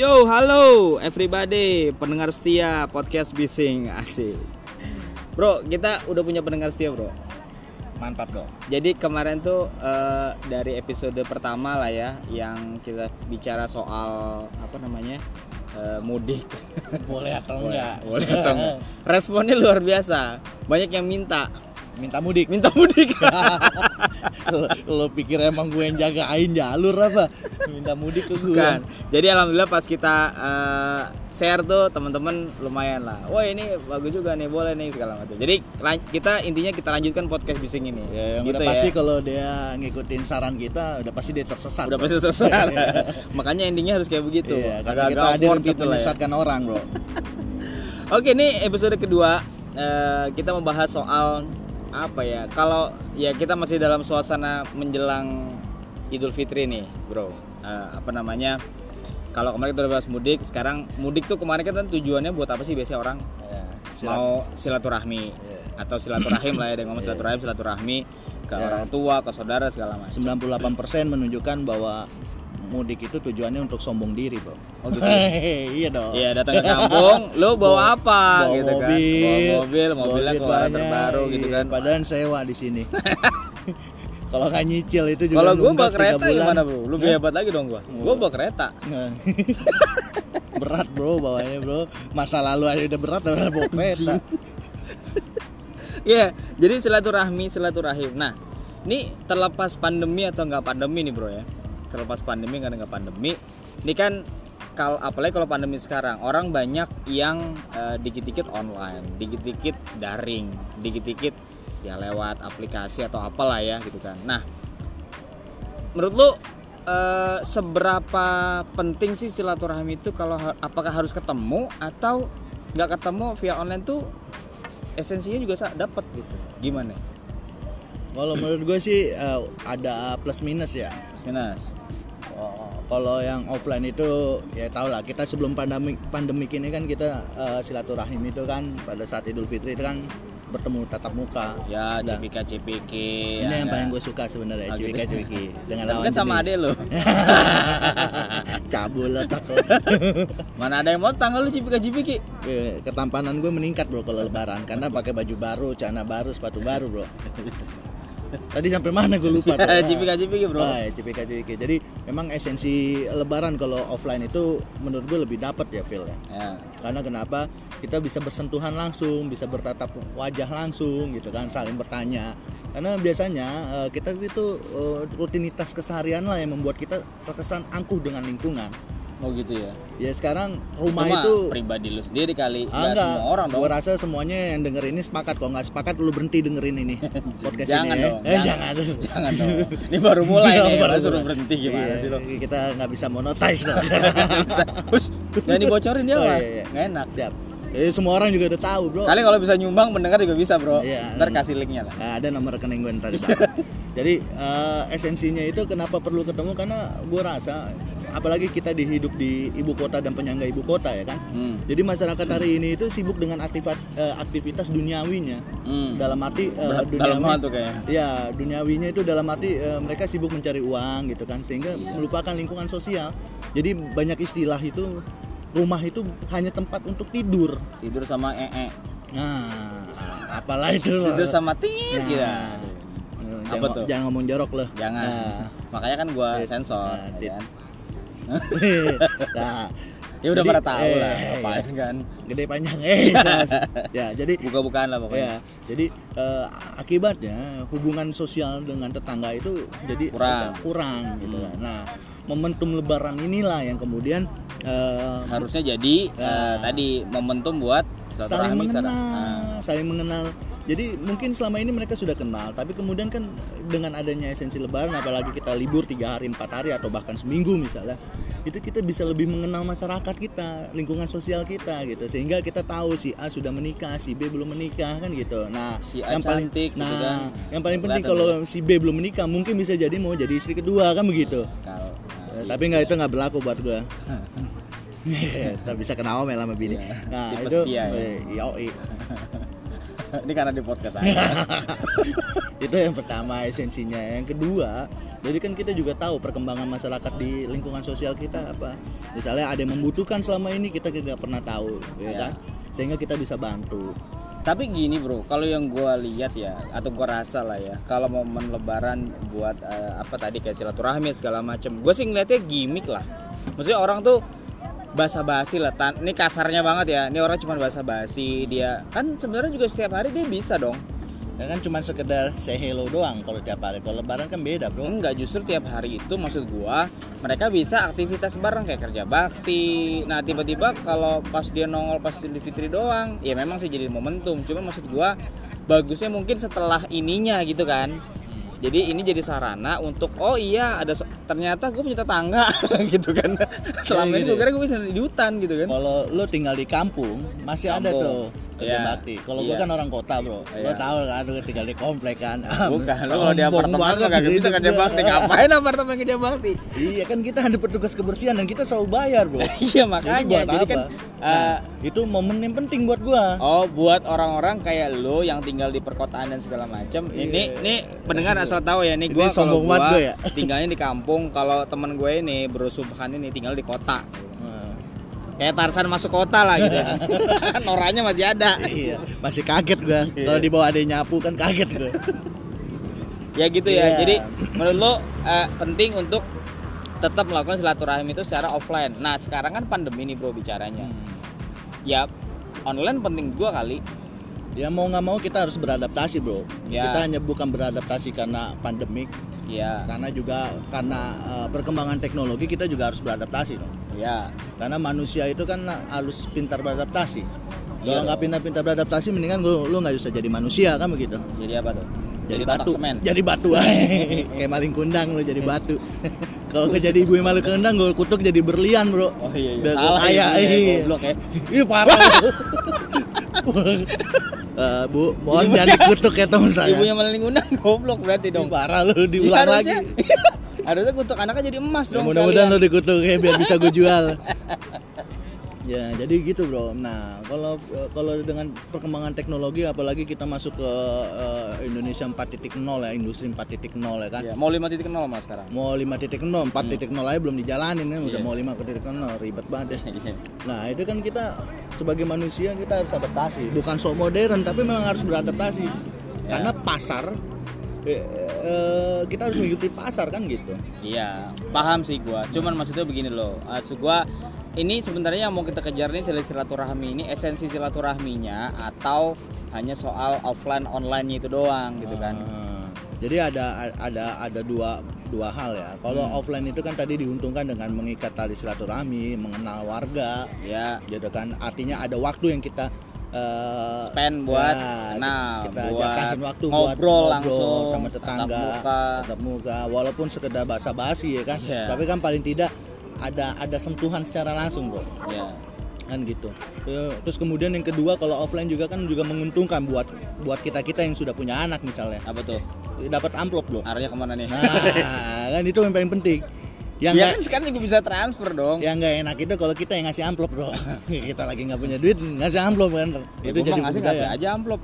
Yo, halo everybody, pendengar setia podcast Bising Asik. Bro, kita udah punya pendengar setia, Bro. Mantap dong. Jadi kemarin tuh eh, dari episode pertama lah ya yang kita bicara soal apa namanya? eh, mudik. Boleh atau enggak? Boleh atau enggak? Responnya luar biasa. Banyak yang minta, Minta mudik. minta mudik. lo, lo pikir emang gue yang jagain jalur apa? Minta mudik ke gue. Bukan. Jadi alhamdulillah pas kita eh, share tuh teman-teman lumayan lah. Wah ini bagus juga nih, boleh nih segala macam. Jadi kita intinya kita lanjutkan podcast bising ini. Ya, yang Gitu udah pasti kalau dia ngikutin saran kita, udah pasti dia tersesat. Udah bro. pasti selesai. Makanya endingnya harus kayak begitu. Iya, karena kita awkward untuk gitu ya. menyesatkan orang, bro. Oke, ini episode kedua eh, kita membahas soal apa ya? Kalau ya kita masih dalam suasana menjelang Idul Fitri nih, bro. Eh, apa namanya? Kalau kemarin kita bahas mudik, sekarang mudik tuh kemarin kan tujuannya buat apa sih biasanya orang Ya, silat- mau silaturahmi Iya. atau silaturahim lah ya, dengan ngomong silaturahim, silaturahmi ke Iya. orang tua, ke saudara segala macam. 98% menunjukkan bahwa mudik itu tujuannya untuk sombong diri, bro. Oh gitu. iya dong. Iya datang ke kampung, lu bawa apa Bawa gitu kan? mobil, Bawa mobil, mobilnya duit keluaran terbaru gitu kan. Padahal sewa di sini. Kalau nggak nyicil itu juga Kalau gua nunggak bawa kereta bulan. gimana bro? Lebih hebat lagi dong gua. Gua bawa kereta. Berat bro bawanya bro masa lalu aja udah berat udah bawa kereta Iya, jadi silaturahmi, silaturahim. Nah, ini terlepas pandemi atau nggak pandemi nih bro ya? Terlepas pandemi nggak nggak pandemi, ini kan kalau apalagi kalau pandemi sekarang orang banyak yang eh, dikit-dikit online, dikit-dikit daring, dikit-dikit ya lewat aplikasi atau apalah ya gitu kan. Nah, menurut lu eh, seberapa penting sih silaturahmi itu kalau apakah harus ketemu atau nggak ketemu via online tuh esensinya juga sa- dapat gitu? Gimana? Kalau menurut gue sih eh, ada plus minus ya Minas Oh, kalau yang offline itu ya tau lah kita sebelum pandemi pandemik ini kan kita eh, silaturahim itu kan pada saat Idul Fitri itu kan bertemu tatap muka. Ya Nah, cipika cipiki ini yang paling gue suka sebenarnya Oh, gitu. cipika cipiki dengan Tapi lawan kan sama ade lo cabul otak lo. mana ada yang mau tanggal lu cipika cipiki ketampanan gue meningkat bro kalau lebaran. Karena pakai baju baru celana baru sepatu baru bro tadi sampai mana gue lupa cipika cipiki bro. Ah, ya, cipika cipiki jadi memang esensi lebaran kalau offline itu menurut gue lebih dapat ya Phil ya. Ya. Karena kenapa? Kita bisa bersentuhan langsung bisa bertatap wajah langsung gitu kan saling bertanya. Karena biasanya eh, kita itu eh, rutinitas keseharian lah yang membuat kita terkesan angkuh dengan lingkungan mau gitu ya ya sekarang rumah Cuma itu pribadi lu sendiri kali Ah, nggak semua orang dong Gue rasa semuanya yang denger ini sepakat. Kalau nggak sepakat, lu berhenti dengerin ini podcast jangan ini. ya. dong Eh, jangan. jangan dong ini baru mulai Iya, nih baru suruh berhenti gimana Iya, sih lo Kita nggak bisa monetize dong. Hus, jangan dibocorin dia Oh, lah iya, iya. nggak enak Siap. Eh, semua orang juga udah tahu, bro. kali kalau bisa nyumbang mendengar juga bisa bro Iya. ntar kasih linknya lah Nah, ada nomor rekening gue ntar di. Jadi eh, esensinya itu kenapa perlu ketemu karena gue rasa apalagi kita dihidup di ibu kota dan penyangga ibu kota ya kan. hmm. Jadi masyarakat hari ini itu sibuk dengan aktivitas aktivitas duniawinya. Hmm. Dalam arti eh, Berat- duniawi. dalam tuh kayaknya Ya, duniawinya itu dalam arti eh, mereka sibuk mencari uang gitu kan sehingga Iya. melupakan lingkungan sosial. Jadi banyak istilah itu rumah itu hanya tempat untuk tidur. tidur sama ee Nah, apalah itu. tidur sama tit Nah. gitu Hmm, Apa jangan, tuh? jangan ngomong jorok loh. jangan Nah, makanya kan gua sensor Nah, ya kan? nah, ya udah Jadi, pada tahu lah eh, ngapain kan gede panjang eh. ya, jadi buka-bukaan lah pokoknya Ya, jadi eh, akibatnya hubungan sosial dengan tetangga itu jadi Kurang. kurang gitu Hmm. kan. Nah, momentum lebaran inilah yang kemudian eh, harusnya jadi Ya. eh, tadi momentum buat saling mengenal, ah. saling mengenal. Jadi mungkin selama ini mereka sudah kenal, tapi kemudian kan dengan adanya esensi lebaran, apalagi kita libur tiga hari, empat hari atau bahkan seminggu misalnya, itu kita bisa lebih mengenal masyarakat kita, lingkungan sosial kita gitu, sehingga kita tahu si A sudah menikah, si B belum menikah kan gitu. Nah, Si A yang paling cantik gitu nah, kan. yang paling penting kalau si B belum menikah, mungkin bisa jadi mau jadi istri kedua kan begitu. Kalau- Eh, nah, tapi nggak itu nggak berlaku buat gua. Tak bisa kena omel sama bini. Iya, Nah tipe itu, setia ya. yoi. Ini karena di podcast aja. Itu yang pertama esensinya. Yang kedua jadi kan kita juga tahu perkembangan masyarakat di lingkungan sosial kita apa. Misalnya ada yang membutuhkan selama ini kita tidak pernah tahu ya Ya. kan? Sehingga kita bisa bantu. Tapi gini bro, kalau yang gua lihat ya atau gua rasa lah ya, kalau momen Lebaran buat eh, apa tadi kayak silaturahmi segala macem, gue sih ngeliatnya gimmick lah. Maksudnya orang tuh basa-basi lah. Tan ini kasarnya banget ya. Ini orang cuma basa-basi dia kan sebenarnya juga setiap hari dia bisa dong. ya kan cuma sekedar say hello doang kalau tiap hari kalau lebaran kan beda bro Enggak justru tiap hari itu maksud gua mereka bisa aktivitas bareng kayak kerja bakti. Nah tiba-tiba kalau pas dia nongol pas Idul Fitri doang, ya memang sih jadi momentum. Cuma maksud gua bagusnya mungkin setelah ininya gitu kan. Jadi ini jadi sarana untuk oh iya ada so- ternyata gue punya tetangga gitu kan. Selama ini gitu gue kira gue bisa di hutan gitu kan. kalau lo tinggal di kampung masih ada Kampung. tuh kerja Iya. bakti kalau gua Iya. kan orang kota bro lo Iya. tahu kan lo tinggal di komplek kan Bukan, lo kalau di apartemen mah kagak bisa kerja gua. bakti. Ngapain apartemen kerja bakti? iya kan kita ada petugas kebersihan dan kita selalu bayar bro Iya makanya. Jadi, apa? kan Nah, eh, itu momen yang penting buat gua Oh, buat orang-orang kayak lo yang tinggal di perkotaan dan segala macam. Ini Iya. nih pendengar asal tahu ya, nih Ini gua kalau sombong banget gua gua ya. tinggalnya di kampung, kalau temen gue ini Bro Subhan ini tinggal di kota. Kayak Tarsan masuk kota lah gitu. ya. Noranya masih ada. iya masih kaget gua kalau di bawah ada nyapu kan kaget gua Ya gitu ya. Iya. Jadi menurut lo eh, penting untuk tetap melakukan silaturahim itu secara offline. Nah, sekarang kan pandemi nih Bro bicaranya. Ya online penting gua kali. ya mau nggak mau kita harus beradaptasi bro Ya. kita hanya bukan beradaptasi karena pandemik Ya, karena juga karena uh, perkembangan teknologi kita juga harus beradaptasi dong ya. karena manusia itu kan harus pintar beradaptasi Iya kalau nggak dong. pintar-pintar beradaptasi mendingan lu lu nggak bisa jadi manusia kan begitu Jadi apa tuh? jadi, kotak batu semen. jadi batu kayak maling kundang lu jadi batu kalau nggak jadi ibu yang maling kundang gue kutuk jadi berlian bro Oh iya, iya. Udah gua salah kaya, ya, iya. goblok ya. Ih parah lu. Eh, bu, mohon Ibu- jangan dikutuk ya teman saya. Ibunya maling undang goblok berarti dong. parah lu diulang lagi. harusnya, kutuk anaknya jadi emas Ya, dong. mudah-mudahan lu dikutuk ya biar bisa gue jual. ya, jadi gitu, Bro. Nah, kalau kalau dengan perkembangan teknologi apalagi kita masuk ke eh, Indonesia 4.0 ya, industri 4.0 ya kan. Iya, mau 5.0 mas sekarang. Mau 5.0, 4.0 aja belum dijalanin ya, udah Iya. mau 5.0 ribet banget ya. Iya. Nah itu kan kita sebagai manusia kita harus adaptasi, bukan sok modern tapi memang harus beradaptasi karena pasar eh, eh, kita harus mengikuti pasar kan gitu. Iya, paham sih gua. Cuman maksudnya begini loh. Maksud gua ini sebenarnya yang mau kita kejar nih sil- silaturahmi ini esensi silaturahminya atau hanya soal offline online itu doang gitu kan. Ah, jadi ada ada ada dua dua hal ya. Kalau Hmm. offline itu kan tadi diuntungkan dengan mengikat tali silaturahmi, mengenal warga, Ya, gitu kan. Artinya ada waktu yang kita eh, spend buat ya, kenal, kita buat waktu buat ngobrol langsung sama tatap tetangga muka. tatap muka walaupun sekedar basa-basi ya kan Iya. tapi kan paling tidak ada ada sentuhan secara langsung bro Ya. kan gitu terus kemudian yang kedua kalau offline juga kan juga menguntungkan buat buat kita kita yang sudah punya anak misalnya Apa tuh? Dapat amplop loh Arahnya ke mana nih? nah kan itu yang paling penting yang ya nggak kan sekarang juga bisa transfer dong. yang nggak enak itu kalau kita yang ngasih amplop bro kita lagi nggak punya duit ngasih amplop kan Ya, gua mah ngasih ngasih aja amplop.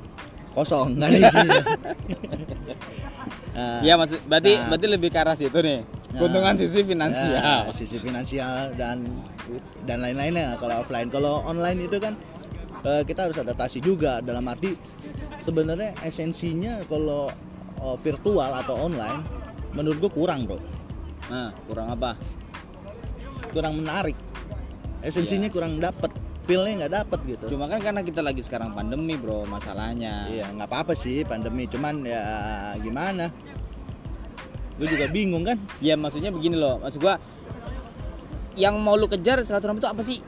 kosong nggak ada isinya Nah, Ya maksud berarti Nah. berarti lebih ke arah situ nih. Nah. Keuntungan sisi finansial. Ya, sisi finansial dan dan lain-lainnya kalau offline kalau online itu kan eh, kita harus adaptasi juga dalam arti sebenarnya esensinya kalau eh, virtual atau online menurut gue kurang bro. Nah, kurang apa? kurang menarik. Esensinya kurang dapet feelnya nggak dapet gitu. Cuma kan karena kita lagi sekarang pandemi, Bro, masalahnya. iya nggak apa-apa sih pandemi cuman ya gimana? Gue juga bingung kan? Ya maksudnya begini loh, maksud gua yang mau lu kejar silaturahmi itu apa sih?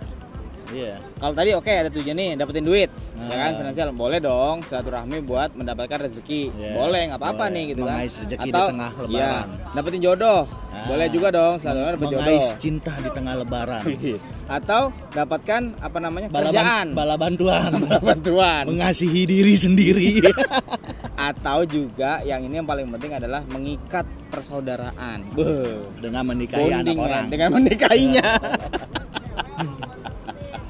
iya. Kalau tadi oke ada tujuan nih dapetin duit, ya kan finansial boleh dong silaturahmi buat mendapatkan rezeki, Iya, boleh nggak apa-apa nih gitu kan? Mengais rezeki di tengah lebaran. Iya, dapetin jodoh, Nah. boleh juga dong silaturahmi dapet jodoh. mengais cinta di tengah lebaran Atau dapatkan apa namanya bala, kerjaan, bala bantuan bantuan. mengasihi diri sendiri Atau juga yang ini yang paling penting adalah mengikat persaudaraan. Beuh. dengan menikahi anak Bonding, orang dengan menikahinya.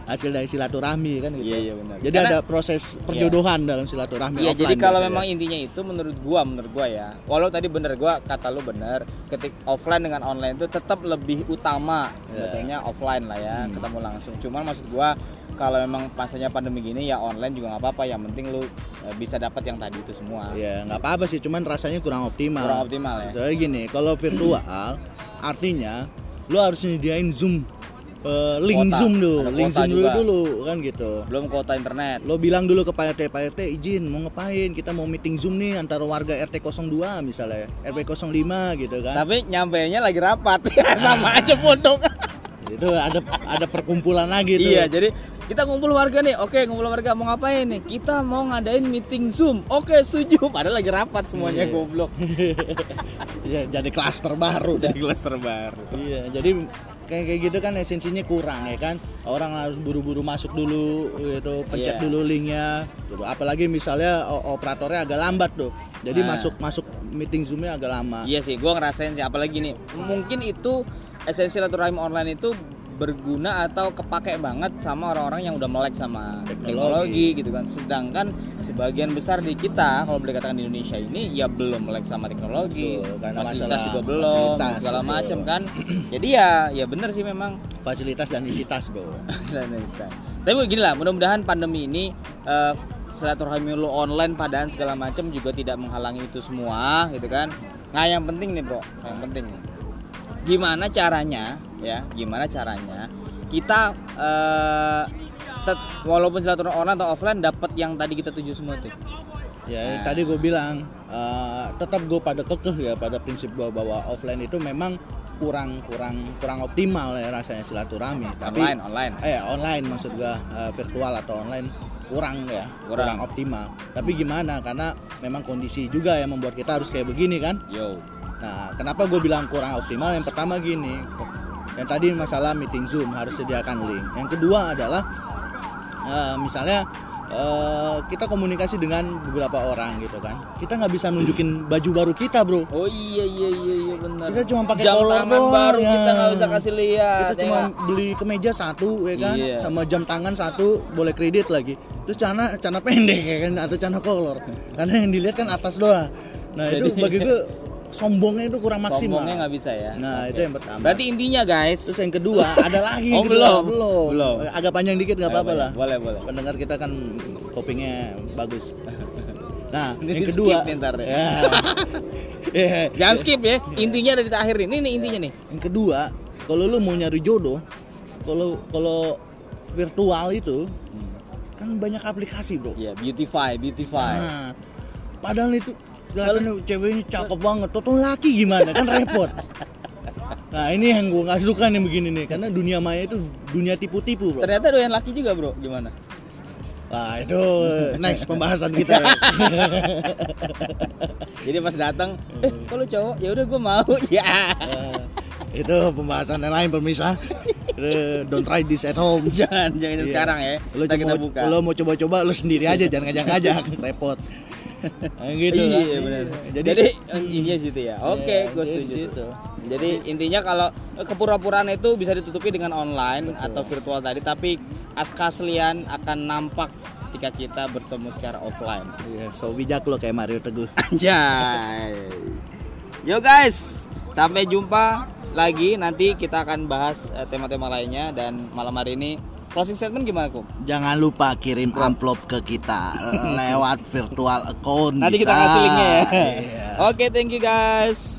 Hasil dari silaturahmi kan gitu. Iya, iya, benar. Jadi Karena- ada proses perjodohan dalam silaturahmi Iya, jadi kalau memang intinya itu menurut gua, menurut gua ya. Walau tadi bener gua kata lu bener, ketik offline dengan online itu tetap lebih utama sebetulnya offline lah ya, Hmm. ketemu langsung. Cuman maksud gua kalau memang pasanya pandemi gini ya online juga nggak apa-apa, yang penting lu eh, bisa dapat yang tadi itu semua. Ya nggak apa-apa sih, cuman rasanya kurang optimal. Kurang optimal ya. Soalnya gini, kalau virtual artinya lu harus nyediain zoom eh, link Kuota. zoom dulu, Ada link zoom dulu juga. dulu kan gitu. Belum kuota internet. Lo bilang dulu ke Pak RT, Pak RT izin mau ngapain? Kita mau meeting Zoom nih antara warga RT 02 misalnya, RW 05 gitu kan. Tapi nyampainya lagi rapat. Sama aja bodoh. Itu ada ada perkumpulan lagi tuh. Iya, jadi kita ngumpul warga nih. Oke, ngumpul warga mau ngapain nih? Kita mau ngadain meeting Zoom. Oke, setuju. Padahal lagi rapat semuanya Iya. goblok. Iya, jadi klaster baru. Jadi cluster baru. Iya, jadi kayak kayak gitu kan esensinya kurang ya kan. Orang harus buru-buru masuk dulu gitu, pencet Iya. dulu linknya. Gitu. Apalagi misalnya operatornya agak lambat tuh. Jadi Nah. masuk masuk meeting Zoomnya agak lama. Iya sih, gua ngerasain sih apalagi nih. Mungkin itu esensi silaturahmi online itu berguna atau kepake banget sama orang-orang yang udah melek sama Teknologi. teknologi. gitu kan. Sedangkan sebagian besar di kita kalau boleh katakan di Indonesia ini ya belum melek sama teknologi. Betul, karena fasilitas masalah juga belum, fasilitas, segala macam kan. Jadi ya ya bener sih memang Fasilitas dan isi tas, Bro. dan lain-lain. Tapi gini lah, mudah-mudahan pandemi ini eh, silaturahmi lu online padaan segala macam juga tidak menghalangi itu semua, gitu kan. Nah, yang penting nih, Bro, yang penting nih. Gimana caranya ya? Gimana caranya kita tet- walaupun silaturahmi online atau offline dapat yang tadi kita tuju semua tuh. Ya, Nah. tadi gue bilang eh, tetap gue pada kekeh ya pada prinsip gue bahwa offline itu memang kurang kurang kurang optimal ya rasanya silaturahmi. Tapi Online, online. eh online maksud gue eh, virtual atau online kurang ya Kurang. kurang. optimal. Tapi gimana? Karena memang kondisi juga yang membuat kita harus kayak begini kan. Yo. Nah, kenapa gue bilang kurang optimal? Yang pertama gini, yang tadi masalah meeting Zoom harus sediakan link. Yang kedua adalah eh, misalnya eh, kita komunikasi dengan beberapa orang gitu kan. Kita nggak bisa nunjukin baju baru kita, bro. Oh iya iya iya iya benar. Kita cuma pakai jam tangan doang, baru ya. kita nggak bisa kasih lihat. kita ya cuma beli kemeja satu ya kan, Iya. sama jam tangan satu, boleh kredit lagi. Terus celana celana pendek ya kan atau celana kolor. Karena yang dilihat kan atas doang. Nah itu Jadi- bagi gue sombongnya itu kurang maksimal. Sombongnya nggak bisa ya. Nah Oke. itu yang pertama. Berarti intinya guys. Terus yang kedua ada lagi Oh, kedua. belum. belum Belum. agak panjang dikit nggak apa-apa lah Boleh boleh. pendengar kita kan kopingnya bagus nah Ini yang kedua skip ntar ya. ya. Ya. Jangan skip ya. Intinya ada di akhir ini. Ini intinya nih. yang kedua kalau lu mau nyari jodoh kalau kalau virtual itu kan banyak aplikasi bro Iya, beautify, beautify. nah, padahal itu kelihatan ceweknya cakep banget Toto laki gimana kan repot nah ini yang gue nggak suka nih begini nih karena dunia maya itu dunia tipu-tipu bro Ternyata doyan laki juga, Bro. Gimana? Nah itu next pembahasan kita. Jadi pas datang, eh kalau cowok ya udah gue mau. Ya. Itu pembahasan yang lain pemirsa. Don't try this at home. Jangan jangan Iya. sekarang ya. Lo Kita, buka. lo mau coba-coba lo sendiri aja jangan ngajak-ngajak repot. Nah, gitu iya kan. benar. Jadi, Jadi, intinya situ ya. Oke, Iya, gue setuju. situ. Jadi intinya kalau eh, kepura-puraan itu bisa ditutupi dengan online atau virtual tadi, tapi as- keaslian akan nampak ketika kita bertemu secara offline. Iya, so bijak lo kayak Mario Teguh. Anjay. Yo guys, sampai jumpa lagi nanti kita akan bahas eh, tema-tema lainnya dan malam hari ini closing statement gimana Kum? Jangan lupa kirim amplop ke kita lewat virtual account. Nanti kita kasih linknya ya. Iya. Oke, thank you guys.